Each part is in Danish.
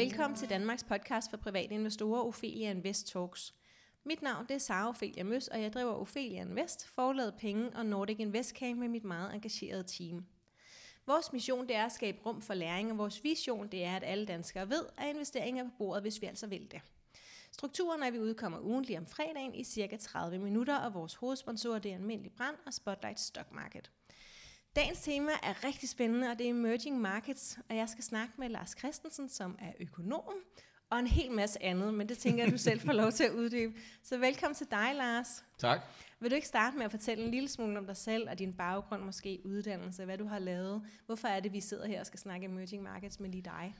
Velkommen til Danmarks podcast for private investorer, Ophelia Invest Talks. Mit navn det er Sara Ophelia Møs, og jeg driver Ophelia Invest, forladet penge og Nordic Invest Camp med mit meget engagerede team. Vores mission det er at skabe rum for læring, og vores vision det er, at alle danskere ved, at investeringer er på bordet, hvis vi altså vil det. Strukturen er, at vi udkommer ugentlig om fredagen i cirka 30 minutter, og vores hovedsponsor det er Almindelig Brand og Spotlight Stock Market. Dagens tema er rigtig spændende, og det er emerging markets, og jeg skal snakke med Lars Christensen, som er økonom, og en hel masse andet, men det tænker jeg, du selv får lov til at uddybe. Så velkommen til dig, Lars. Tak. Vil du ikke starte med at fortælle en lille smule om dig selv og din baggrund, måske uddannelse, hvad du har lavet? Hvorfor er det, vi sidder her og skal snakke emerging markets med lige dig?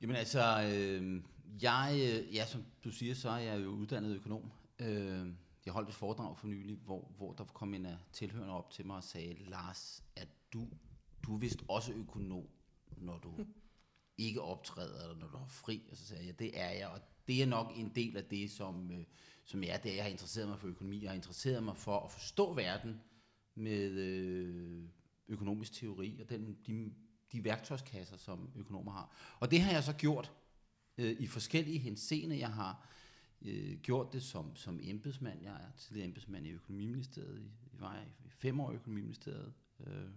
Jamen altså, øh, jeg, øh, ja, som du siger, så er jeg jo uddannet økonom. Øh, jeg holdt et foredrag for nylig, hvor, hvor der kom en af tilhørende op til mig og sagde, Lars, er du, du er vist også økonom, når du ikke optræder, eller når du har fri. Og så sagde jeg, ja, det er jeg, og det er nok en del af det, som, øh, som jeg er, det er, jeg har interesseret mig for økonomi. Jeg har interesseret mig for at forstå verden med øh, økonomisk teori og den, de, de værktøjskasser, som økonomer har. Og det har jeg så gjort øh, i forskellige henseender. Jeg har øh, Øh, gjort det som, som embedsmand. Jeg er tidligere embedsmand i økonomiministeriet. Jeg var i fem år i økonomiministeriet. Øh,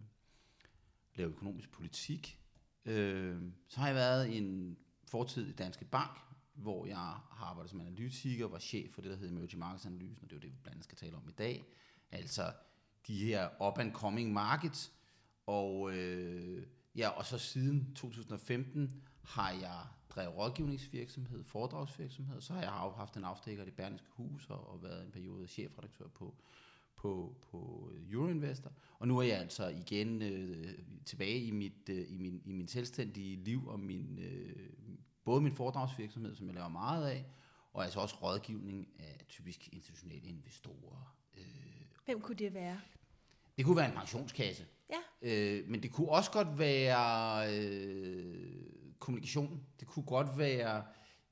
lavede økonomisk politik. Øh, så har jeg været i en fortid i Danske Bank, hvor jeg har arbejdet som analytiker, var chef for det, der hedder Emerging Markets Analysen, og det er jo det, vi blandt andet skal tale om i dag. Altså de her up-and-coming markets. Og, øh, ja, og så siden 2015 har jeg drevet rådgivningsvirksomhed, foredragsvirksomhed, så har jeg haft en afstikker i det Berlingske Hus og, og været en periode chefredaktør på, på, på Euroinvestor. Og nu er jeg altså igen øh, tilbage i mit, øh, i, min, i min selvstændige liv og min, øh, både min foredragsvirksomhed, som jeg laver meget af, og altså også rådgivning af typisk institutionelle investorer. Øh, Hvem kunne det være? Det kunne være en pensionskasse. Ja. Øh, men det kunne også godt være øh, kommunikation. Det kunne godt være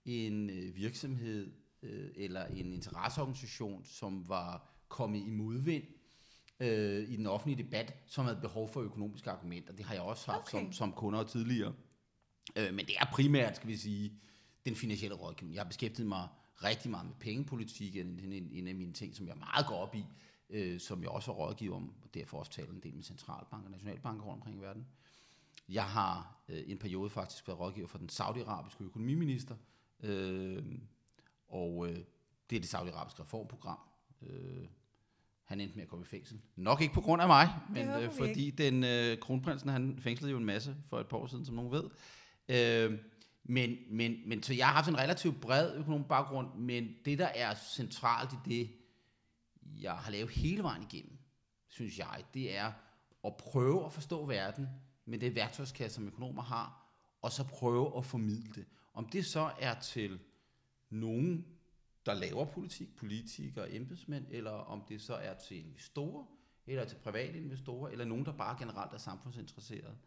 en øh, virksomhed øh, eller en interesseorganisation, som var kommet i modvind øh, i den offentlige debat, som havde behov for økonomiske argumenter. Det har jeg også haft okay. som, som kunder tidligere. Øh, men det er primært, skal vi sige, den finansielle rådgivning. Jeg har beskæftiget mig rigtig meget med pengepolitik, en, en, en af mine ting, som jeg meget går op i, øh, som jeg også er rådgiver om, og derfor også taler en del med centralbanker og nationalbanker rundt omkring i verden. Jeg har øh, en periode faktisk været rådgiver for den saudiarabiske økonomiminister, øh, og øh, det er det saudiarabiske reformprogram. Øh, han endte med at komme i fængsel. Nok ikke på grund af mig, men øh, fordi ikke. den øh, kronprinsen, han fængslede jo en masse for et par år siden, som nogen ved. Øh, men, men, men så jeg har haft en relativt bred økonomisk baggrund, men det, der er centralt i det, jeg har lavet hele vejen igennem, synes jeg, det er at prøve at forstå verden med det værktøjskasse, som økonomer har, og så prøve at formidle det. Om det så er til nogen, der laver politik, politikere, embedsmænd, eller om det så er til investorer, eller til private investorer, eller nogen, der bare generelt er samfundsinteresseret.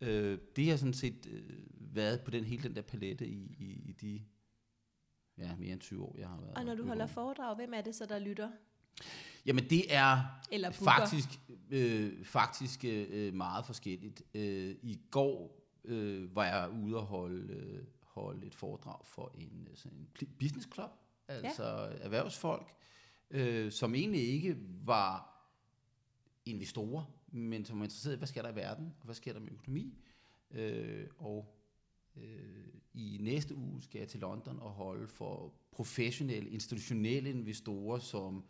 Øh, det har sådan set øh, været på den hele den der palette i, i, i de ja, mere end 20 år, jeg har været. Og når du holder foredrag, hvem er det så, der lytter? Jamen det er Eller faktisk, øh, faktisk øh, meget forskelligt. Øh, I går øh, var jeg ude og holde, øh, holde et foredrag for en, øh, sådan en business club, altså ja. erhvervsfolk, øh, som egentlig ikke var investorer, men som var interesseret i, hvad sker der i verden, og hvad sker der med økonomi. Øh, og øh, i næste uge skal jeg til London og holde for professionelle, institutionelle investorer, som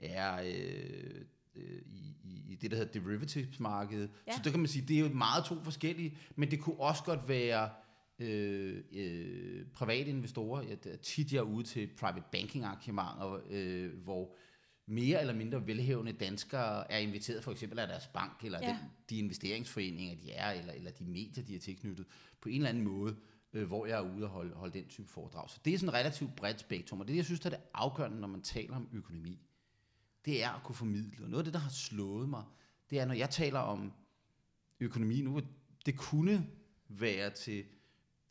er øh, øh, i, i det, der hedder derivatives-markedet. Ja. Så det kan man sige, det er jo meget to forskellige, men det kunne også godt være øh, øh, private investorer. Jeg, tit jeg er ude til private banking arrangementer, øh, hvor mere eller mindre velhævende danskere er inviteret for eksempel af deres bank, eller ja. den, de investeringsforeninger, de er, eller, eller de medier, de er tilknyttet, på en eller anden måde, øh, hvor jeg er ude og holde, holde den type foredrag. Så det er sådan et relativt bredt spektrum, og det jeg synes, er det afgørende, når man taler om økonomi det er at kunne formidle. Og noget af det, der har slået mig, det er, når jeg taler om økonomi nu, det kunne være til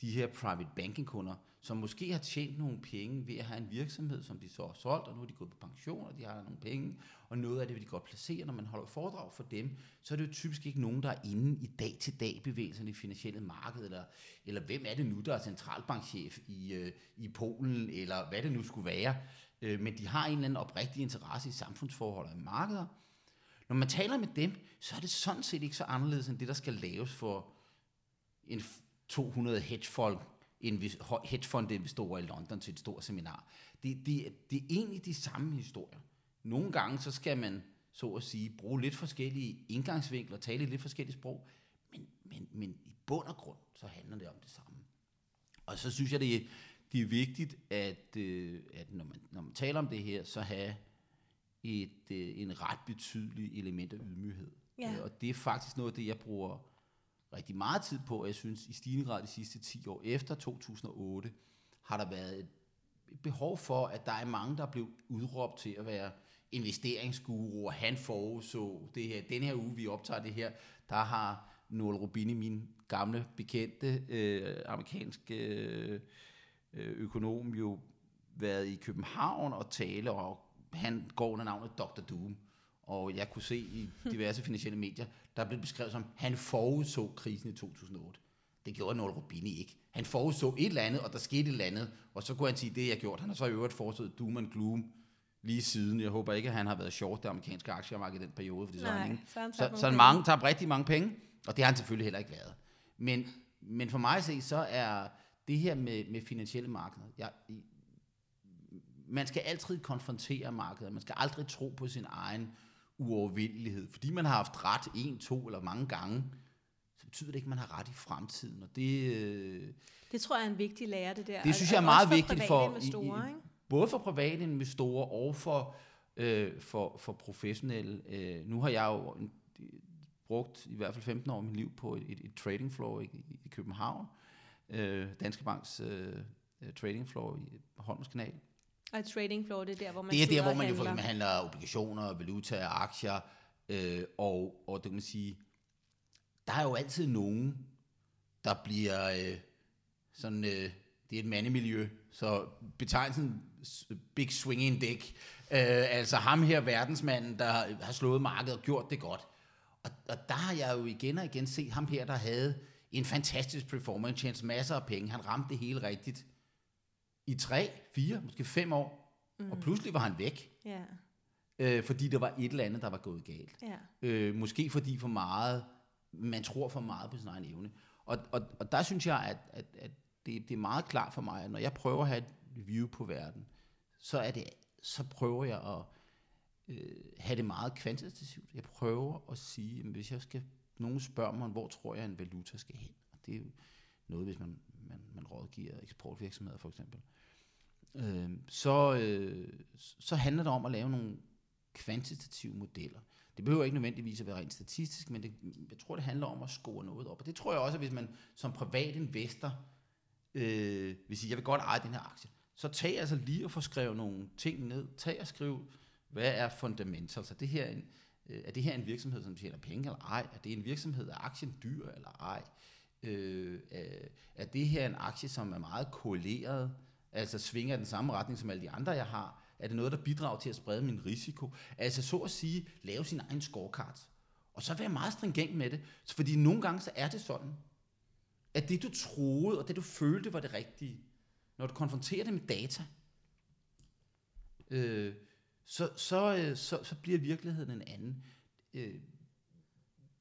de her private banking kunder, som måske har tjent nogle penge ved at have en virksomhed, som de så har solgt, og nu er de gået på pension, og de har nogle penge, og noget af det vil de godt placere. Når man holder foredrag for dem, så er det jo typisk ikke nogen, der er inde i dag-til-dag bevægelserne i det finansielle marked, eller, eller hvem er det nu, der er centralbankchef i, øh, i Polen, eller hvad det nu skulle være. Øh, men de har en eller anden oprigtig interesse i samfundsforhold og i markeder. Når man taler med dem, så er det sådan set ikke så anderledes end det, der skal laves for en 200 hedgefolk, hedgefondinvestorer i London til et stort seminar. Det, det, det er egentlig de samme historier. Nogle gange så skal man så at sige bruge lidt forskellige indgangsvinkler, tale lidt forskellige sprog, men, men, men i bund og grund så handler det om det samme. Og så synes jeg, det er, det er vigtigt, at, øh, at når, man, når man taler om det her, så have et, øh, en ret betydelig element af ydmyghed. Ja. Og det er faktisk noget af det, jeg bruger rigtig meget tid på, og jeg synes i stigende grad de sidste 10 år efter 2008, har der været et behov for, at der er mange, der er blevet udråbt til at være investeringsguru, og han forudså det her. Den her uge, vi optager det her, der har Noel Rubini, min gamle bekendte øh, amerikanske øh, økonom, jo været i København og tale, og han går under navnet Dr. Doom. Og jeg kunne se i diverse finansielle medier, der blev beskrevet som, han forudså krisen i 2008. Det gjorde Noel Rubini ikke. Han forudså et eller andet, og der skete et eller andet, og så kunne han sige, det jeg gjort. Han har så i øvrigt forudsået doom and gloom lige siden. Jeg håber ikke, at han har været short det amerikanske aktiemarked i den periode, fordi Nej, så, han, så, han så, så mange tager rigtig mange penge, og det har han selvfølgelig heller ikke været. Men, men for mig at se, så er det her med, med finansielle markeder, jeg, man skal altid konfrontere markedet. Man skal aldrig tro på sin egen uovervindelighed. Fordi man har haft ret en, to eller mange gange, så betyder det ikke, at man har ret i fremtiden. Og det, øh, det tror jeg er en vigtig lære, det der. Det synes jeg er meget vigtigt for, i, i, både for private investorer og for, øh, for, for professionelle. Øh, nu har jeg jo brugt i hvert fald 15 år af mit liv på et, et, et trading floor i, i København. Øh, Danske Banks øh, trading floor i Holmens Kanal. Og trading floor, det er der, hvor man Det er der, hvor man jo for man handler obligationer, valuta, aktier, øh, og, og det kan man sige, der er jo altid nogen, der bliver øh, sådan, øh, det er et mandemiljø, så betegnelsen big swinging dick, øh, altså ham her verdensmanden, der har slået markedet og gjort det godt. Og, og der har jeg jo igen og igen set ham her, der havde en fantastisk performance, tjente masser af penge, han ramte det hele rigtigt i tre, fire, måske fem år, mm. og pludselig var han væk. Ja. Øh, fordi der var et eller andet, der var gået galt. Ja. Øh, måske fordi for meget, man tror for meget på sin egen evne. Og, og, og der synes jeg, at, at, at det, det er meget klart for mig, at når jeg prøver at have et view på verden, så, er det, så prøver jeg at øh, have det meget kvantitativt. Jeg prøver at sige, at hvis jeg skal, nogen spørger mig, hvor tror jeg en valuta skal hen? Og det er jo noget, hvis man, man, man rådgiver eksportvirksomheder for eksempel øh, så, øh, så handler det om at lave nogle kvantitative modeller. Det behøver ikke nødvendigvis at være rent statistisk, men det, jeg tror, det handler om at score noget op. Og det tror jeg også, at hvis man som privat investor øh, vil sige, jeg vil godt eje den her aktie, så tag altså lige og få skrevet nogle ting ned. Tag og skriv, hvad er fundamentals? Er det her en, øh, er det her en virksomhed, som tjener penge eller ej? Er det en virksomhed, er aktien dyr eller ej? Øh, er det her en aktie, som er meget korreleret Altså svinger den samme retning som alle de andre, jeg har? Er det noget, der bidrager til at sprede min risiko? Altså så at sige, lave sin egen scorecard. Og så være meget stringent med det. Fordi nogle gange så er det sådan, at det du troede, og det du følte var det rigtige, når du konfronterer det med data, øh, så, så, øh, så, så bliver virkeligheden en anden. Øh,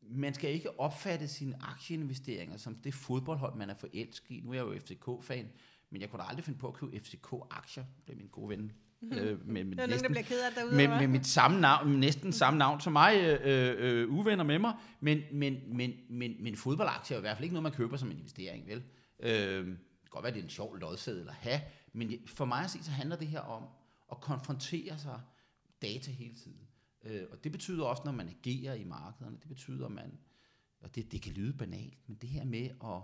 man skal ikke opfatte sine aktieinvesteringer som det fodboldhold, man er forelsket i. Nu er jeg jo FCK-fan, men jeg kunne da aldrig finde på at købe FCK-aktier. Det er min gode ven. Mm-hmm. Øh, med, med, næsten, nogen, derude, med, med mit samme navn, næsten samme navn som mig, øh, øh, uvenner med mig, men, men, men, men, men fodboldaktier er i hvert fald ikke noget, man køber som en investering, vel? Øh, det kan godt være, det er en sjov lodseddel at have, men for mig at se, så handler det her om at konfrontere sig data hele tiden. Øh, og det betyder også, når man agerer i markederne, det betyder, at man, og det, det kan lyde banalt, men det her med at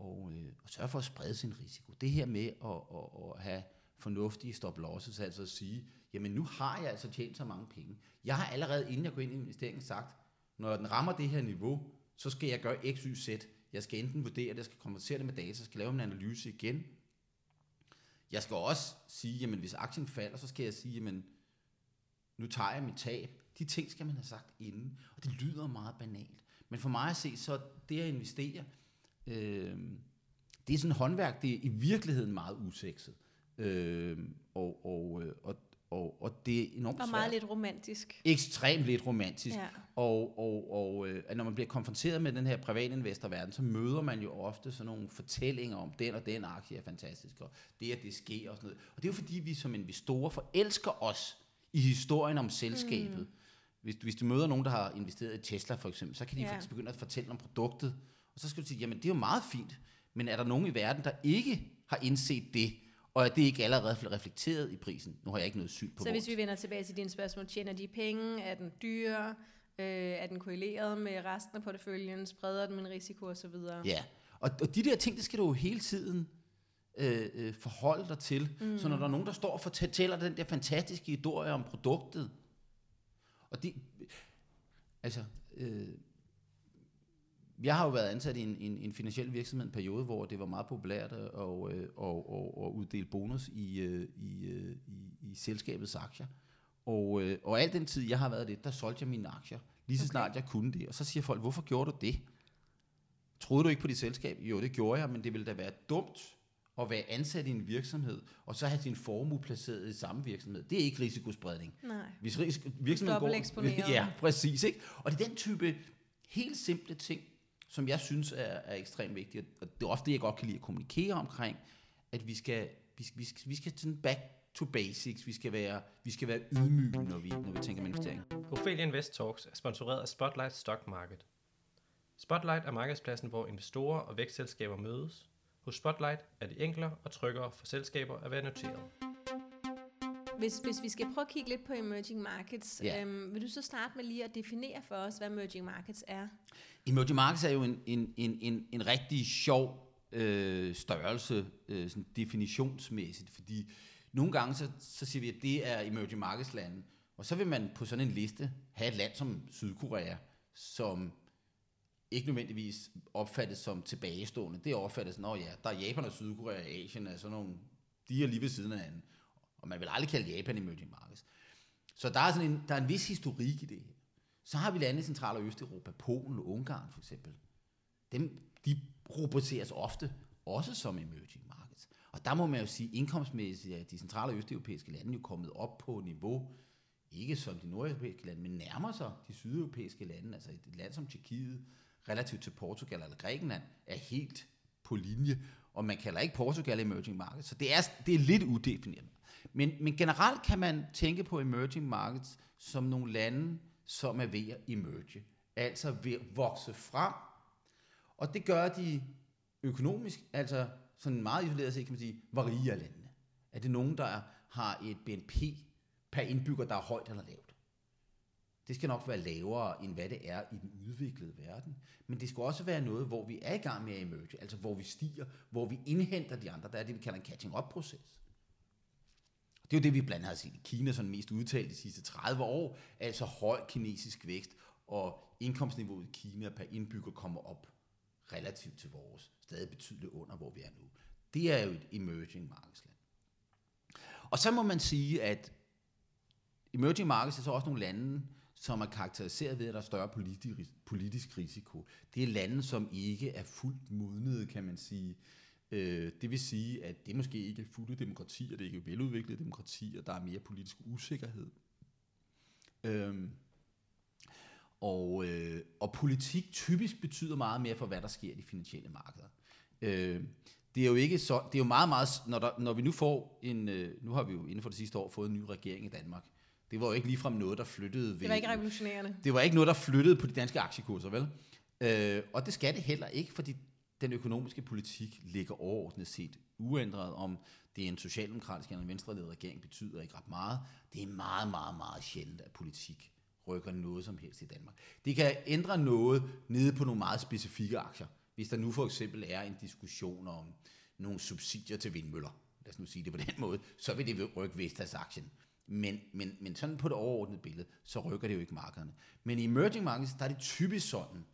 og, øh, og sørge for at sprede sin risiko. Det her med at, at, at have fornuftige stop losses, altså at sige, jamen nu har jeg altså tjent så mange penge. Jeg har allerede, inden jeg går ind i investeringen, sagt, når den rammer det her niveau, så skal jeg gøre x, y, z. Jeg skal enten vurdere det, jeg skal konvertere det med data, jeg skal lave en analyse igen. Jeg skal også sige, jamen hvis aktien falder, så skal jeg sige, jamen nu tager jeg mit tab. De ting skal man have sagt inden, og det lyder meget banalt. Men for mig at se, så det at investere, øh, det er sådan et håndværk, det er i virkeligheden meget usekset. Øh, og, og, øh, og, og, og det er enormt Og svært. meget lidt romantisk. Ekstremt lidt romantisk. Ja. Og, og, og øh, når man bliver konfronteret med den her privatinvestorverden, så møder man jo ofte sådan nogle fortællinger om, den og den aktie er fantastisk, og det at det sker og sådan noget. Og det er jo fordi, vi som investorer forelsker os i historien om selskabet. Mm. Hvis, hvis du møder nogen, der har investeret i Tesla for eksempel, så kan de Ja. faktisk begynde at fortælle om produktet. Og så skal du sige, jamen det er jo meget fint, men er der nogen i verden, der ikke har indset det, og er det ikke allerede reflekteret i prisen? Nu har jeg ikke noget syn på Så hvis vores- vi vender tilbage til dine spørgsmål, tjener de penge? Er den dyre? Øh, er den korreleret med resten af porteføljen? Spreder den min risiko osv.? Ja, og, og de der ting, det skal du jo hele tiden øh, øh, forholde dig til. Mm. Så når der er nogen, der står og fortæller den der fantastiske historie om produktet, og det, altså, øh, jeg har jo været ansat i en, en, en finansiel virksomhed en periode, hvor det var meget populært at og, øh, og, og, og uddele bonus i, øh, i, øh, i, i selskabets aktier. Og, og al den tid, jeg har været det, der solgte jeg mine aktier, lige så Okay. snart jeg kunne det. Og så siger folk, hvorfor gjorde du det? Troede du ikke på dit selskab? Jo, det gjorde jeg, men det ville da være dumt at være ansat i en virksomhed, og så have sin formue placeret i samme virksomhed. Det er ikke risikospredning. Nej. Hvis ris- virksomheden går... Ja, præcis. Ikke? Og det er den type helt simple ting, som jeg synes er, er ekstremt vigtigt. Og det er også det, jeg godt kan lide at kommunikere omkring, at vi skal, vi skal, vi skal, vi skal sådan back to basics. Vi skal være, vi skal være ydmyge, når vi, når vi tænker med investering. Ophelia Invest Talks er sponsoreret af Spotlight Stock Market. Spotlight er markedspladsen, hvor investorer og vækstselskaber mødes. Hos Spotlight er det enklere og tryggere for selskaber at være noteret. Hvis, hvis vi skal prøve at kigge lidt på emerging markets, Ja. øhm, vil du så starte med lige at definere for os, hvad emerging markets er? Emerging markets er jo en, en, en, en, en rigtig sjov øh, størrelse, øh, sådan definitionsmæssigt, fordi nogle gange så, så siger vi, at det er emerging markets lande, og så vil man på sådan en liste have et land som Sydkorea, som ikke nødvendigvis opfattes som tilbagestående. Det opfattes, opfattet ja, der er Japan og Sydkorea og Asien, er sådan nogle, de er lige ved siden af hinanden. Og man vil aldrig kalde Japan emerging markets. Så der er, sådan en, der er en vis historik i det her. Så har vi lande i Central- og Østeuropa, Polen og Ungarn for eksempel. Dem, de rubriceres ofte også som emerging markets. Og der må man jo sige, indkomstmæssigt er de centrale og østeuropæiske lande jo kommet op på niveau, ikke som de nordeuropæiske lande, men nærmer sig de sydeuropæiske lande. Altså et land som Tjekkiet, relativt til Portugal eller Grækenland, er helt på linje. Og man kalder ikke Portugal emerging markets, så det er, det er lidt udefineret. Men, men generelt kan man tænke på emerging markets som nogle lande, som er ved at emerge. Altså ved at vokse frem. Og det gør de økonomisk, altså sådan meget isoleret set kan man sige, var rige landene. Er det nogen, der har et BNP per indbygger, der er højt eller lavt? Det skal nok være lavere, end hvad det er i den udviklede verden. Men det skal også være noget, hvor vi er i gang med at emerge, altså hvor vi stiger, hvor vi indhenter de andre. Der er det, vi kalder en catching-up-proces. Det er jo det, vi blandt andet har set i Kina, sådan mest udtalt de sidste 30 år, altså høj kinesisk vækst, og indkomstniveauet i Kina per indbygger kommer op relativt til vores, stadig betydeligt under, hvor vi er nu. Det er jo et emerging markedsland. Og så må man sige, at emerging markets er så også nogle lande, som er karakteriseret ved, at der er større politisk, politisk risiko. Det er lande, som ikke er fuldt modnede, kan man sige. Øh, det vil sige, at det måske ikke er fulde demokratier, det er ikke veludviklede demokratier, der er mere politisk usikkerhed. Øhm, og, øh, og politik typisk betyder meget mere for, hvad der sker i de finansielle markeder. Øh, det er jo ikke så, det er jo meget, meget, når, der, når vi nu får en, øh, nu har vi jo inden for det sidste år fået en ny regering i Danmark. Det var jo ikke ligefrem noget, der flyttede ved, Det var ikke revolutionerende. det var ikke noget, der flyttede på de danske aktiekurser, vel? Øh, og det skal det heller ikke, fordi den økonomiske politik ligger overordnet set uændret. Om det er en socialdemokratisk eller en venstreledet regering, betyder ikke ret meget. Det er meget, meget, meget sjældent, at politik rykker noget som helst i Danmark. Det kan ændre noget nede på nogle meget specifikke aktier. Hvis der nu for eksempel er en diskussion om nogle subsidier til vindmøller, lad os nu sige det på den måde, så vil det rykke Vestas-aktien. Men, men, men sådan på det overordnede billede, så rykker det jo ikke markederne. Men i emerging markets, der er det typisk sådan,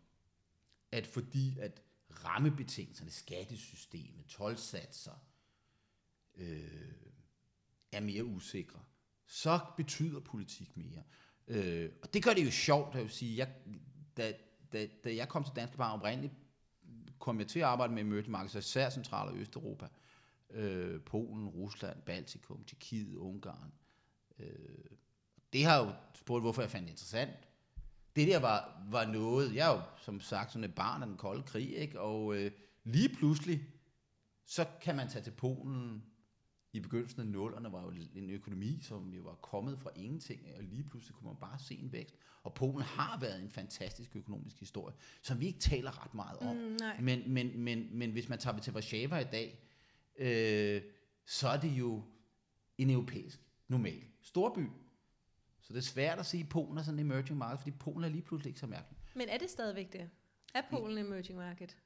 at fordi at rammebetingelserne, skattesystemet, tolvsatser, øh, er mere usikre, så betyder politik mere. Øh, og det gør det jo sjovt, jeg sige. Jeg, da, da, da jeg kom til Danske Bank oprindeligt, kom jeg til at arbejde med emerging markets, især Central- og Østeuropa. Øh, Polen, Rusland, Baltikum, Tjekkiet, Ungarn. Øh, det har jo spurgt, hvorfor jeg fandt det interessant. Det der var, var noget, jeg er jo som sagt sådan et barn af den kolde krig, ikke? og øh, lige pludselig, så kan man tage til Polen i begyndelsen af nullerne, var jo en økonomi, som jo var kommet fra ingenting, og lige pludselig kunne man bare se en vækst. Og Polen har været en fantastisk økonomisk historie, som vi ikke taler ret meget om. Mm, nej. Men, men, men, men hvis man tager til Warszawa i dag, øh, så er det jo en europæisk normal storby. Så det er svært at sige, at Polen er sådan en emerging market, fordi Polen er lige pludselig ikke så mærkelig. Men er det stadigvæk det? Er Polen emerging market?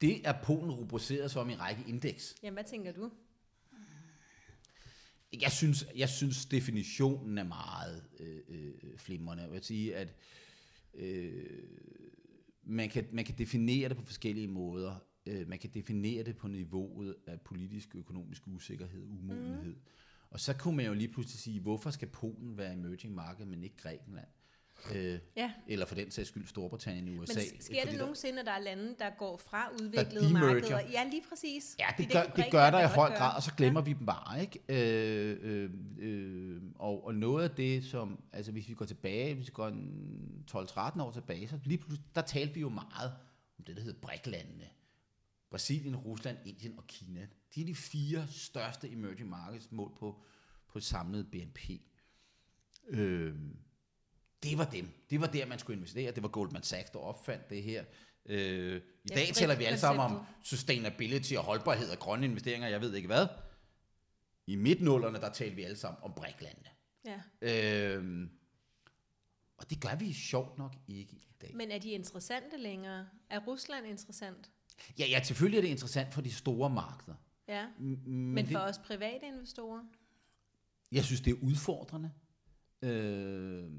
Det er Polen rubriceret som i en række indeks. Jamen, hvad tænker du? Jeg synes, jeg synes definitionen er meget øh, øh, flimrende. Jeg vil sige, at øh, man, kan, man kan definere det på forskellige måder. Øh, man kan definere det på niveauet af politisk økonomisk usikkerhed, umodenhed. Mm. Og så kunne man jo lige pludselig sige, hvorfor skal Polen være emerging market, men ikke Grækenland? Øh, Ja. eller for den sags skyld Storbritannien i USA. Men sker det der- nogensinde, at der er lande, der går fra udviklede markeder? Ja, lige præcis. Ja, Fordi det gør, det gør der i høj grad, og så glemmer ja. vi dem bare, ikke? Øh, øh, øh, og, og noget af det, som, altså hvis vi går tilbage, hvis vi går en 12-13 år tilbage, så lige pludselig, der talte vi jo meget om det, der hedder BRIC-landene. Brasilien, Rusland, Indien og Kina. De er de fire største emerging markets mål på, på samlet BNP. Øh, det var dem. Det var der, man skulle investere. Det var Goldman Sachs, der opfandt det her. Øh, I Ja, dag taler vi alle sammen om sustainability og holdbarhed og grønne investeringer, jeg ved ikke hvad. I midtnullerne, der talte vi alle sammen om bræklandene. Ja. Øh, og det gør vi sjovt nok ikke i dag. Men er de interessante længere? Er Rusland interessant? Ja, ja, selvfølgelig er det interessant for de store markeder. Ja. Men, Men det, for os private investorer? Jeg synes, det er udfordrende. Øh,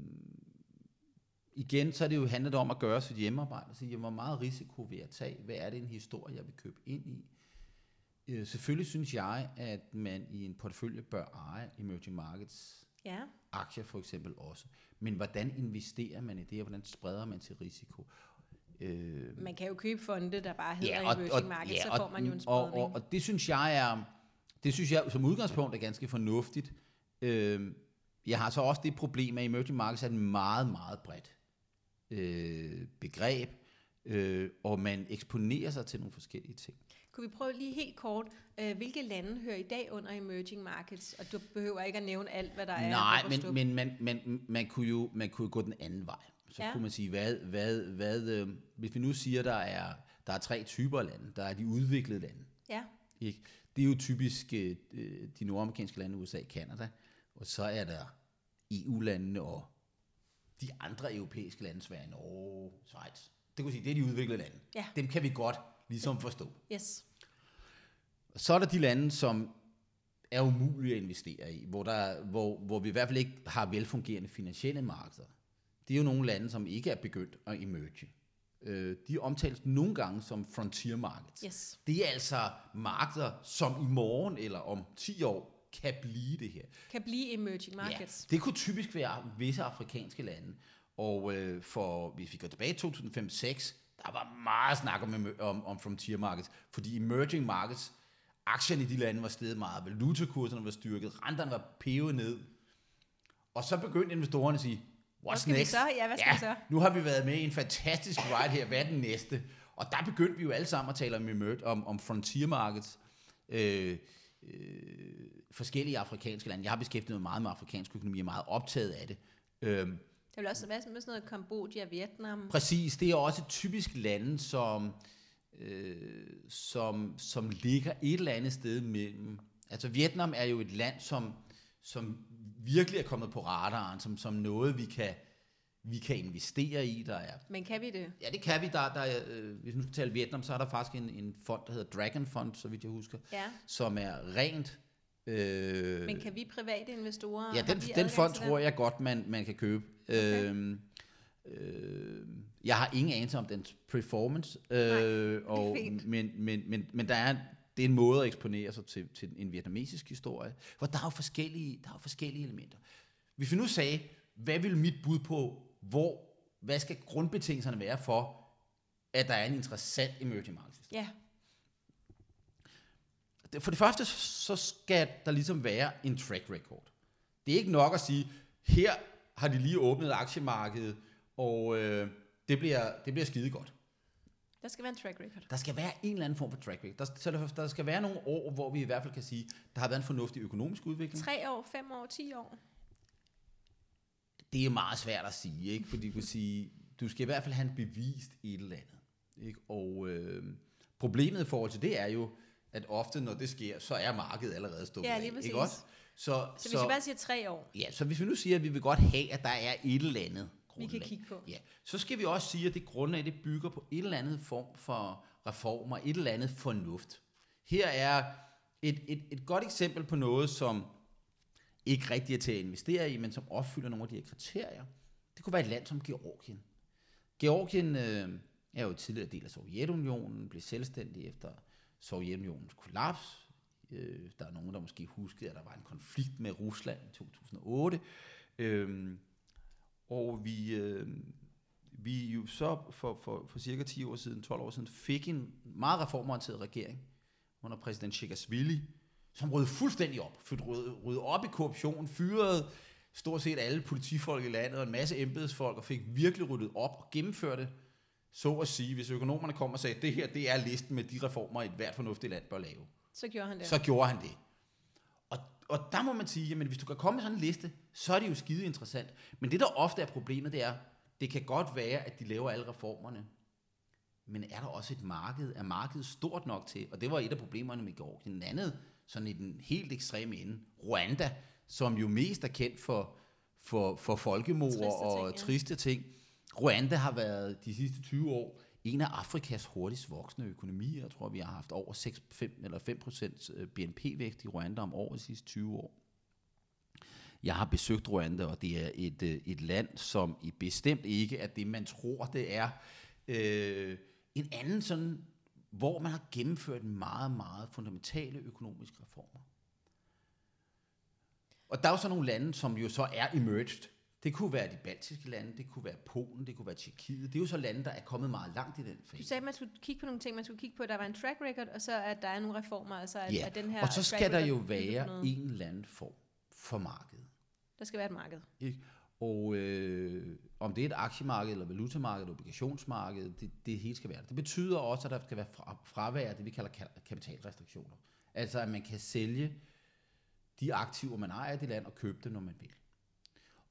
igen, så er det jo handlet om at gøre sit hjemmearbejde. og sige, hvor meget risiko vil jeg tage? Hvad er det en historie, jeg vil købe ind i? Øh, selvfølgelig synes jeg, at man i en portefølje bør eje emerging markets Ja. aktier for eksempel også. Men hvordan investerer man i det, og hvordan spreder man til risiko? Øh, Man kan jo købe fonde, der bare hedder Ja, og- emerging og- market, ja, så og- får man jo en og, spredning. og, og det synes jeg er, det synes jeg som udgangspunkt er ganske fornuftigt. Øh, jeg har så også det problem, at emerging markets er et meget, meget bredt øh, begreb, øh, og man eksponerer sig til nogle forskellige ting. Kunne vi prøve lige helt kort, øh, hvilke lande hører i dag under emerging markets? Og du behøver ikke at nævne alt, hvad der er. Nej, op og men, men man, man, man, kunne jo man kunne jo gå den anden vej. Så Ja. kunne man sige, hvad, hvad, hvad, øh, hvis vi nu siger, der er, der er tre typer lande. Der er de udviklede lande. Ja, Ikke? Det er jo typisk øh, de nordamerikanske lande, USA, Kanada, og så er der EU-landene og de andre europæiske lande, Sverige, Norge, Schweiz. Det kunne sige, det er de udviklede lande. Ja. Dem kan vi godt ligesom forstå. yes. Så er der de lande, som er umulige at investere i, hvor, der, hvor, hvor vi i hvert fald ikke har velfungerende finansielle markeder. Det er jo nogle lande, som ikke er begyndt at emerge. Øh, de omtales nogle gange som frontier markets. Yes. Det er altså markeder, som i morgen eller om 10 år kan blive det her. Kan blive emerging markets. Ja, det kunne typisk være visse afrikanske lande. Og øh, for, hvis vi går tilbage til 2005-2006, der var meget snak om, om, om frontier markets, fordi emerging markets, aktierne i de lande var steget meget, valutakurserne var styrket, renterne var pevet ned. Og så begyndte investorerne at sige, what's skal vi next? så? Ja, hvad skal vi så? nu har vi været med i en fantastisk ride her, hvad er den næste? Og der begyndte vi jo alle sammen at tale om, emerg- om, om frontier markets. Øh, øh, forskellige afrikanske lande. Jeg har beskæftiget mig meget med afrikansk økonomi, jeg er meget optaget af det. Øhm, Det vil også være med sådan noget Kambodja, Vietnam. præcis, det er også et typisk lande, som, øh, som, som ligger et eller andet sted mellem. Altså Vietnam er jo et land, som, som virkelig er kommet på radaren, som, som noget, vi kan, vi kan investere i. Der er Men kan vi det? Ja, det kan vi. Der, der er, øh, hvis vi nu skal tale Vietnam, så er der faktisk en, en fond, der hedder Dragon Fund, så vidt jeg husker, Ja. som er rent... Øh, Men kan vi private investorer? ja, den, den fond tror jeg godt, man, man kan købe. Okay. Øhm, øh, jeg har ingen anelse om dens performance, Nej, øh, og, men, men, men, men der er, det er en måde at eksponere sig til, til en vietnamesisk historie, hvor der er jo forskellige, der er jo forskellige elementer. Hvis vi nu sagde, hvad vil mit bud på, hvor, hvad skal grundbetingelserne være for, at der er en interessant emerging markets Ja, For det første, så skal der ligesom være en track record. Det er ikke nok at sige, her har de lige åbnet aktiemarkedet, og øh, det, bliver, det bliver skide godt. Der skal være en track record. Der skal være en eller anden form for track record. Der, så der, der skal være nogle år, hvor vi i hvert fald kan sige, der har været en fornuftig økonomisk udvikling. Tre år, fem år, ti år. Det er meget svært at sige, ikke? fordi du kan sige, du skal i hvert fald have en bevist et eller andet. Ikke? Og øh, problemet i forhold til det er jo, at ofte når det sker, så er markedet allerede stået Ja, af, lige præcis. Ikke også? Så, Så, så hvis vi bare siger tre år, Ja, så hvis vi nu siger, at vi vil godt have, at der er et eller andet vi grundlag, kan kigge på. Ja, så skal vi også sige, at det grundlag, det bygger på et eller andet form for reformer, et eller andet fornuft. Her er et, et, et godt eksempel på noget, som ikke rigtig er til at investere i, men som opfylder nogle af de her kriterier. Det kunne være et land som Georgien. Georgien øh, er jo tidligere del af Sovjetunionen, blev selvstændig efter Sovjetunionens kollaps. Øh, der er nogen, der måske husker, at der var en konflikt med Rusland i 2008. Øh, og vi, øh, vi jo så for, for, for cirka 10 år siden, 12 år siden, fik en meget reformorienteret regering under præsident Chikashvili, som rydde fuldstændig op, rydde, rydde op i korruption, fyrede stort set alle politifolk i landet og en masse embedsfolk, og fik virkelig ryddet op og gennemførte, så at sige, hvis økonomerne kom og sagde, det her det er listen med de reformer, et hvert fornuftigt land bør lave Så gjorde han det. så gjorde han det. Og, der må man sige, jamen hvis du kan komme med sådan en liste, så er det jo skide interessant. Men det der ofte er problemet, det er, det kan godt være, at de laver alle reformerne, men er der også et marked? Er markedet stort nok til? Og det var et af problemerne med Georgien. En andet, sådan i den helt ekstreme ende, Rwanda, som jo mest er kendt for, for, for folkemord Triste og ting, ja. triste ting. Rwanda har været de sidste 20 år en af Afrikas hurtigst voksende økonomier. Jeg tror, vi har haft over 6, 5 eller 5 procent øh, BNP-vækst i Rwanda om året de sidste 20 år. Jeg har besøgt Rwanda, og det er et, øh, et land, som i bestemt ikke er det, man tror, det er. Øh, en anden sådan, hvor man har gennemført meget, meget fundamentale økonomiske reformer. Og der er jo så nogle lande, som jo så er emerged. Det kunne være de baltiske lande, det kunne være Polen, det kunne være Tjekkiet. Det er jo så lande, der er kommet meget langt i den Du fase. sagde, at man skulle kigge på nogle ting. Man skulle kigge på, at der var en track record, og så at der er nogle reformer. Altså at, Ja, at den her og så skal der jo være en eller anden form for marked. Der skal være et marked. Ikke? Og øh, om det er et aktiemarked, eller valutamarked, eller obligationsmarked, det, det hele skal være det. Det betyder også, at der skal være fra, fravær af det, vi kalder ka- kapitalrestriktioner. Altså, at man kan sælge de aktiver, man ejer i det land, og købe det, når man vil.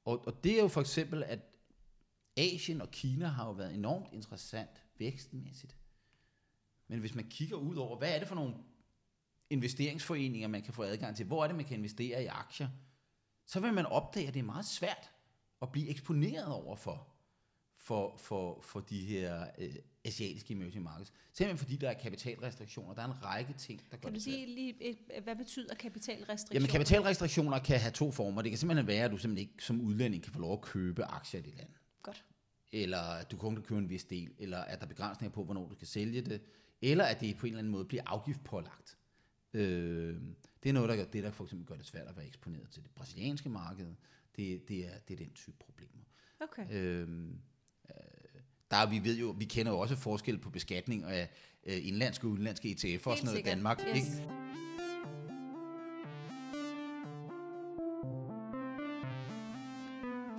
Og, og det er jo for eksempel, at Asien og Kina har jo været enormt interessant vækstmæssigt. Men hvis man kigger ud over, hvad er det for nogle investeringsforeninger, man kan få adgang til? Hvor er det, man kan investere i aktier? så vil man opdage, at det er meget svært at blive eksponeret over for, for, for, for de her øh, asiatiske emerging markets. Simpelthen fordi der er kapitalrestriktioner. Der er en række ting, der gør Kan du sige lige, et, hvad betyder kapitalrestriktioner? Jamen kapitalrestriktioner kan have to former. Det kan simpelthen være, at du simpelthen ikke som udlænding kan få lov at købe aktier i det land. Godt. Eller at du kun kan købe en vis del. Eller at der er begrænsninger på, hvornår du kan sælge det. Eller at det på en eller anden måde bliver afgiftpålagt. Øh, det er noget, der gør, det, der for eksempel gør det svært at være eksponeret til det brasilianske marked. Det, det, er, det er den type problemer. Okay. Øh, der er, vi ved jo, vi kender jo også forskel på beskatning af øh, indlandske og udenlandske ETF'er og sådan noget i. Danmark. Yes. Ikke?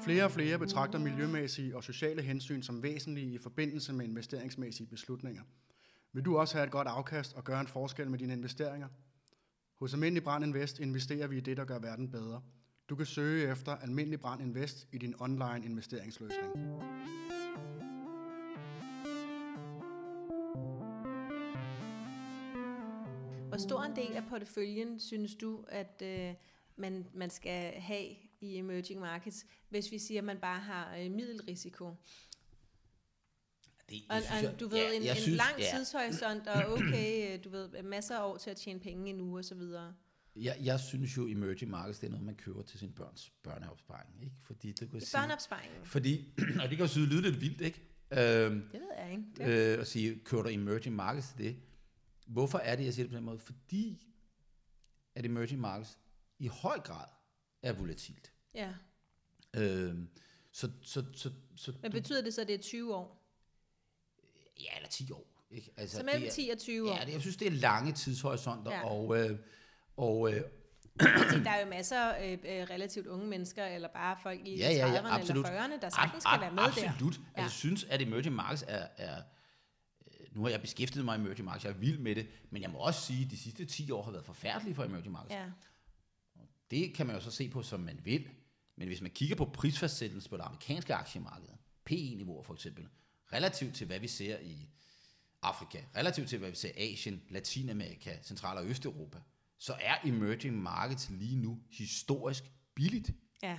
Flere og flere betragter miljømæssige og sociale hensyn som væsentlige i forbindelse med investeringsmæssige beslutninger. Vil du også have et godt afkast og gøre en forskel med dine investeringer? Hos Almindelig Brand Invest investerer vi i det, der gør verden bedre. Du kan søge efter Almindelig Brand Invest i din online investeringsløsning. Stor en del af porteføljen synes du, at øh, man, man skal have i emerging markets, hvis vi siger, at man bare har øh, middelrisiko? Det, det Og, synes jeg- du ved, ja, en, jeg en synes- lang ja. tidshorisont, og okay, øh, du ved, masser af år til at tjene penge endnu, og så videre. Jeg, jeg synes jo, emerging markets, det er noget, man køber til sin børns børneopsparing. Ikke? Fordi det kan sige, børneopsparingen, fordi, og det kan jo lyde lidt vildt, ikke? Øhm, det ved jeg ikke. Det, øh, at sige, kører du emerging markets til det? Hvorfor er det, jeg siger det på den måde? Fordi at emerging markets i høj grad er volatilt. Ja. Øh, så, så, så, så, Men betyder det så, at det er 20 år? ja, eller 10 år. Ikke? Altså, Så mellem det er, 10 og 20 år? Ja, det, jeg synes, det er lange tidshorisonter, Ja. ja. og, øh, og øh, der er jo masser af øh, relativt unge mennesker, eller bare folk i Ja, ja, ja, 30'erne absolut. eller 40'erne, der sagtens Ab- kan være med absolut. der. Absolut. Ja. Altså, jeg synes, at emerging markets er, er øh, nu har jeg beskæftiget mig i emerging markets, jeg er vild med det, men jeg må også sige, at de sidste 10 år har været forfærdelige for emerging markets. Ja. Det kan man jo så se på, som man vil. Men hvis man kigger på prisfastsættelse på det amerikanske aktiemarked, PE-niveauer for eksempel, relativt til hvad vi ser i Afrika, relativt til hvad vi ser i Asien, Latinamerika, Central- og Østeuropa, så er emerging markets lige nu historisk billigt. ja.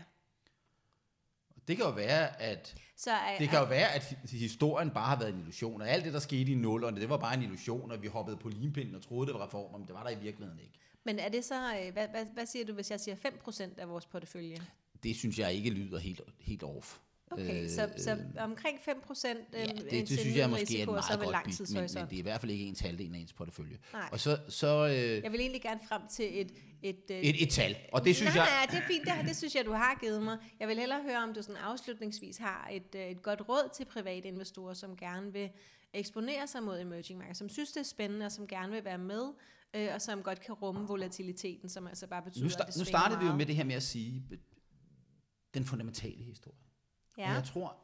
Det kan jo være, at Så er, det kan jo være, at hi- historien bare har været en illusion, og alt det, der skete i nullerne, det var bare en illusion, og vi hoppede på limpinden og troede, det var reformer, men det var der i virkeligheden ikke. Men er det så, øh, hvad, hvad, hvad siger du, hvis jeg siger 5% af vores portefølje? Det synes jeg ikke lyder helt, helt off. Okay, Øh, så, så omkring 5% øh, Ja, det, det synes jeg måske risiko, er et meget godt bit, men, men det er i hvert fald ikke ens halvdelen af ens portefølje. Nej. Og så, så øh, Jeg vil egentlig gerne frem til et... Et, øh, et, et tal, og det synes nej, jeg... nej, det er fint, det, det synes jeg, du har givet mig. Jeg vil hellere høre, om du sådan afslutningsvis har et, øh, et godt råd til private investorer, som gerne vil eksponere sig mod emerging markets, som synes, det er spændende, og som gerne vil være med, øh, og som godt kan rumme volatiliteten, som altså bare betyder, Nu, at sta- det nu startede vi jo meget. med det her med at sige øh, den fundamentale historie. Ja. Og Ja, jeg tror,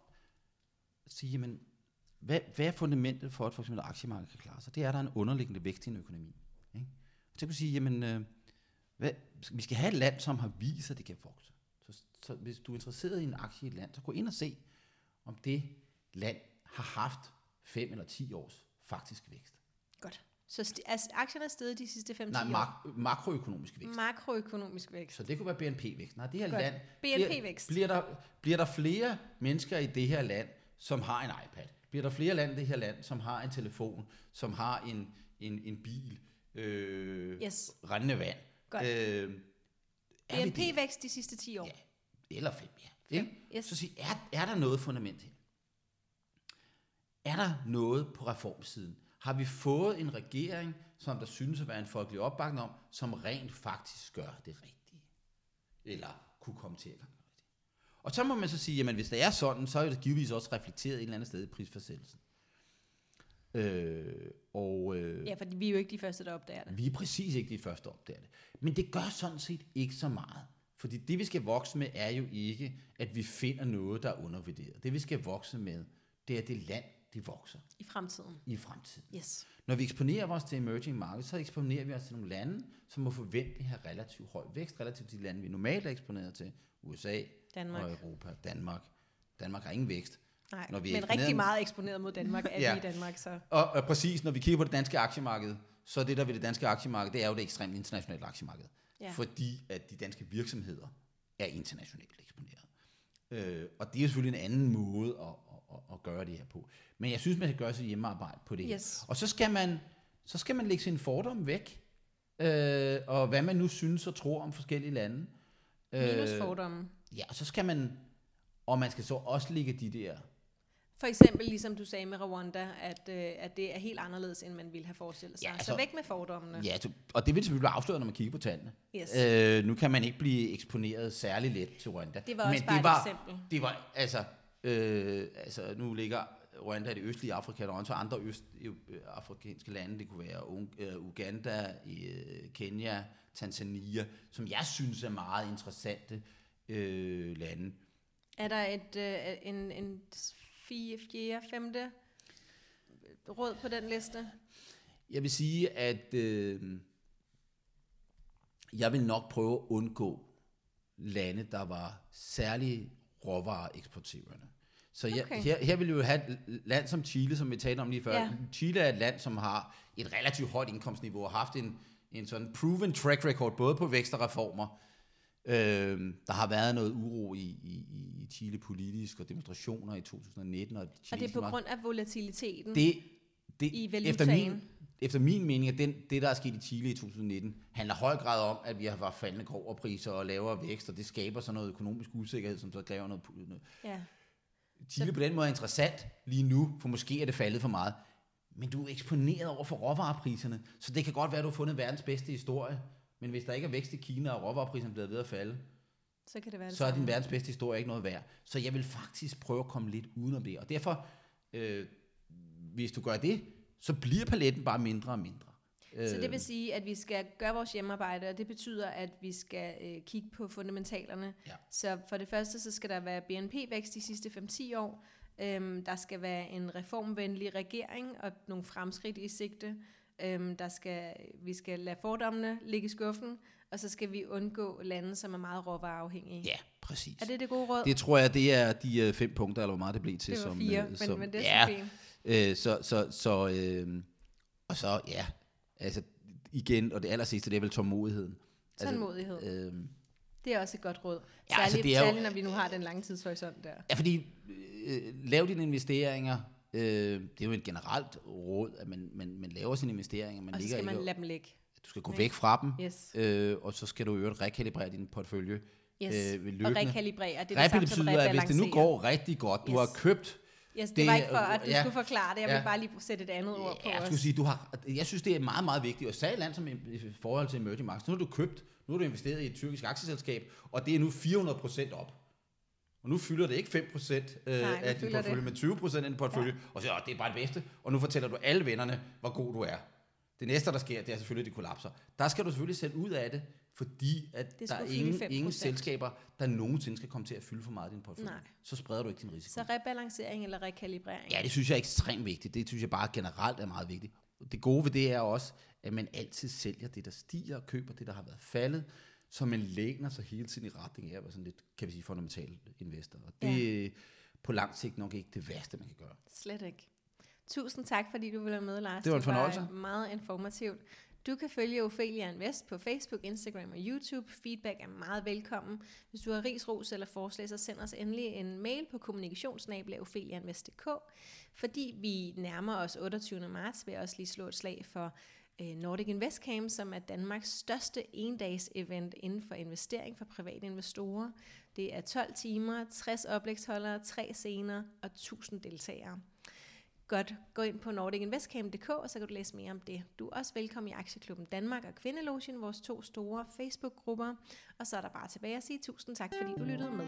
at sige, jamen, hvad, hvad er fundamentet for, at for eksempel aktiemarkedet kan klare sig? Det er, at der er en underliggende vækst i en økonomi. Ikke? Så kan du sige, jamen, øh, hvad, vi skal have et land, som har vist, at det kan vokse. Så, så hvis du er interesseret i en aktie i et land, så gå ind og se, om det land har haft 5 eller 10 års faktisk vækst. godt. Så sti- altså, aktierne er steget de sidste 5-10 Nej, år. mak- makroøkonomisk vækst. Makroøkonomisk vækst. Så det kunne være BNP-vækst. Nej, det her Godt. land... BNP-vækst. Bliver, bliver, der, bliver der flere mennesker i det her land, som har en iPad? Bliver der flere land i det her land, som har en telefon, som har en, en, en bil, øh, Yes. rendende vand? Godt. Øh? BNP-vækst de sidste 10 år. Ja. Eller fem, ja. Ikke? Yes. Så sig, er, er der noget fundament her? Er der noget på reformsiden? Har vi fået en regering, som der synes at være en folkelig opbakning om, som rent faktisk gør det rigtige? Eller kunne komme til at gøre det rigtige? Og så må man så sige, jamen hvis det er sådan, så er det givetvis også reflekteret et eller andet sted i prisfastsættelsen. Øh, og, øh, Ja, fordi vi er jo ikke de første, der opdager det. vi er præcis ikke de første, der opdager det. Men det gør sådan set ikke så meget. Fordi det, vi skal vokse med, er jo ikke, at vi finder noget, der er undervurderet. Det, vi skal vokse med, det er det land, det vokser I fremtiden. i fremtiden. Yes. Når vi eksponerer os til emerging markets, så eksponerer vi os til nogle lande, som må forventeligt have relativt høj vækst, relativt til de lande, vi normalt er eksponeret til. USA Danmark. og Europa. Danmark. Danmark har ingen vækst. Nej, Når vi men rigtig meget eksponeret mod Danmark er Ja. vi i Danmark, så Og, og præcis, når vi kigger på det danske aktiemarked, så er det der ved det danske aktiemarked, det er jo det ekstremt internationale aktiemarked. Ja. Fordi at de danske virksomheder er internationalt eksponeret. Øh, og det er selvfølgelig en anden måde at, at, at, gøre det her på. Men jeg synes, man skal gøre sit hjemmearbejde på det her. Yes. Og så skal man, så skal man lægge sin fordom væk, øh, og hvad man nu synes og tror om forskellige lande. minus fordomme. Ja, og så skal man, og man skal så også lægge de der For eksempel, ligesom du sagde med Rwanda, at, øh, at det er helt anderledes, end man ville have forestillet sig. Ja, altså- så væk med fordommene. Ja, og det vil selvfølgelig blive afsløret, når man kigger på tallene. Yes. Øh, nu kan man ikke blive eksponeret særlig let til Rwanda. Det var også men bare det et var, eksempel. Det var, altså, øh, altså, nu ligger Rwanda i det østlige Afrika, der er også andre østafrikanske lande, det kunne være øh, Uganda, øh, Kenya, Tanzania, som jeg synes er meget interessante øh, lande. Er der et, øh, en, en fire, fjerde, femte råd på den liste? Jeg vil sige, at øh, jeg vil nok prøve at undgå lande, der var særlig råvareeksporterende. Så jeg, Okay. her, her vil vi jo have et land som Chile, som vi talte om lige før. Ja. Chile er et land, som har et relativt højt indkomstniveau og har haft en, en sådan proven track record, både på vækst og reformer. Øh, der har været noget uro i, i, i Chile politisk og demonstrationer i 2019. Og, Og det er Chile på grund af volatiliteten det, det, i efter min, valutaen. Efter min mening, at den, det, der er sket i Chile i 2019, handler høj grad om, at vi har haft faldende groverpriser og lavere vækst, og det skaber sådan noget økonomisk usikkerhed, som så kræver noget... noget. Ja. Chile på den måde er interessant lige nu, for måske er det faldet for meget. men du er eksponeret over for råvarepriserne, så det kan godt være, at du har fundet verdens bedste historie, men hvis der ikke er vækst i Kina, og råvarepriserne er blevet ved at falde, Så kan det være det så er din verdens bedste historie ikke noget værd. Så jeg vil faktisk prøve at komme lidt udenom det. Og derfor, øh, hvis du gør det, så bliver paletten bare mindre og mindre. Så det Øh, vil sige, at vi skal gøre vores hjemmearbejde, og det betyder, at vi skal øh, kigge på fundamentalerne. Ja. Så for det første, så skal der være BNP-vækst de sidste 5-10 år. Øhm, der skal være en reformvenlig regering og nogle fremskridt i sigte. Øhm, der skal, vi skal lade fordommene ligge i skuffen, og så skal vi undgå lande, som er meget råvareafhængige. Ja, præcis. Er det det gode råd? Det tror jeg, det er de øh, fem punkter, eller hvor meget det blev til. det var som, fire, øh, men, som, men det er ja, så fint. Øh, så, så, så øh, og så, ja, altså igen, og det aller sidste, det er vel tålmodigheden. Tålmodighed. Altså, øh, Det er også et godt råd. Ja, Særligt, altså, det er jo- særligt når vi nu har den lange tidshorisont der. Ja, fordi øh, lav dine investeringer, øh, det er jo et generelt råd, at man, man, man laver sine investeringer, man Og så skal man ikke, lade dem ligge. du skal gå væk fra dem, Yes. øh, og så skal du i øvrigt rekalibrere din portefølje Yes. øh, og rekalibrere. Det er det samme som betyder, at hvis det nu går rigtig godt, du Yes. har købt Yes, det, det- var ikke for, at du ja. skulle forklare det. Jeg vil Ja. bare lige sætte et andet ord på Ja, jeg skulle sige, du har, jeg synes, det er meget, meget vigtigt. Og særligt land som i forhold til emerging markets. Nu har du købt, nu har du investeret i et tyrkisk aktieselskab, og det er nu 400% op. Og nu fylder det ikke 5% øh, Nej, af din portefølje, det. men 20% af din portefølje. Ja. Og så, "Åh, det er bare det bedste. Og nu fortæller du alle vennerne, hvor god du er. Det næste, der sker, det er selvfølgelig, at de kollapser. Der skal du selvfølgelig sætte ud af det, fordi at Det der er ingen, 5%. ingen selskaber, der nogensinde skal komme til at fylde for meget i din portefølje. Nej. Så spreder du ikke din risiko. Så rebalancering eller rekalibrering. Ja, det synes jeg er ekstremt vigtigt. Det synes jeg bare generelt er meget vigtigt. Det gode ved det er også, at man altid sælger det, der stiger, og køber det, der har været faldet, så man læner sig hele tiden i retning af at være sådan lidt, kan vi sige, fundamental investor. Og det er på lang sigt nok ikke det værste, man kan gøre. Slet ikke. Tusind tak, fordi du ville være med, Lars. Det var en fornøjelse. var meget informativt. Du kan følge Ophelia Invest på Facebook, Instagram og YouTube. Feedback er meget velkommen. Hvis du har ris, ros eller forslag, så send os endelig en mail på kommunikationsnabel.ofeliainvest.dk. Fordi vi nærmer os 28. marts, vil jeg også lige slå et slag for øh, Nordic Invest Camp, som er Danmarks største endags event inden for investering for private investorer. Det er 12 timer, 60 oplægsholdere, 3 scener og 1000 deltagere. Godt, gå ind på nordicinvestcamp.dk, og så kan du læse mere om det. Du er også velkommen i Aktieklubben Danmark og Kvindelogen, vores to store Facebook-grupper. Og så er der bare tilbage at sige tusind tak, fordi du lyttede med.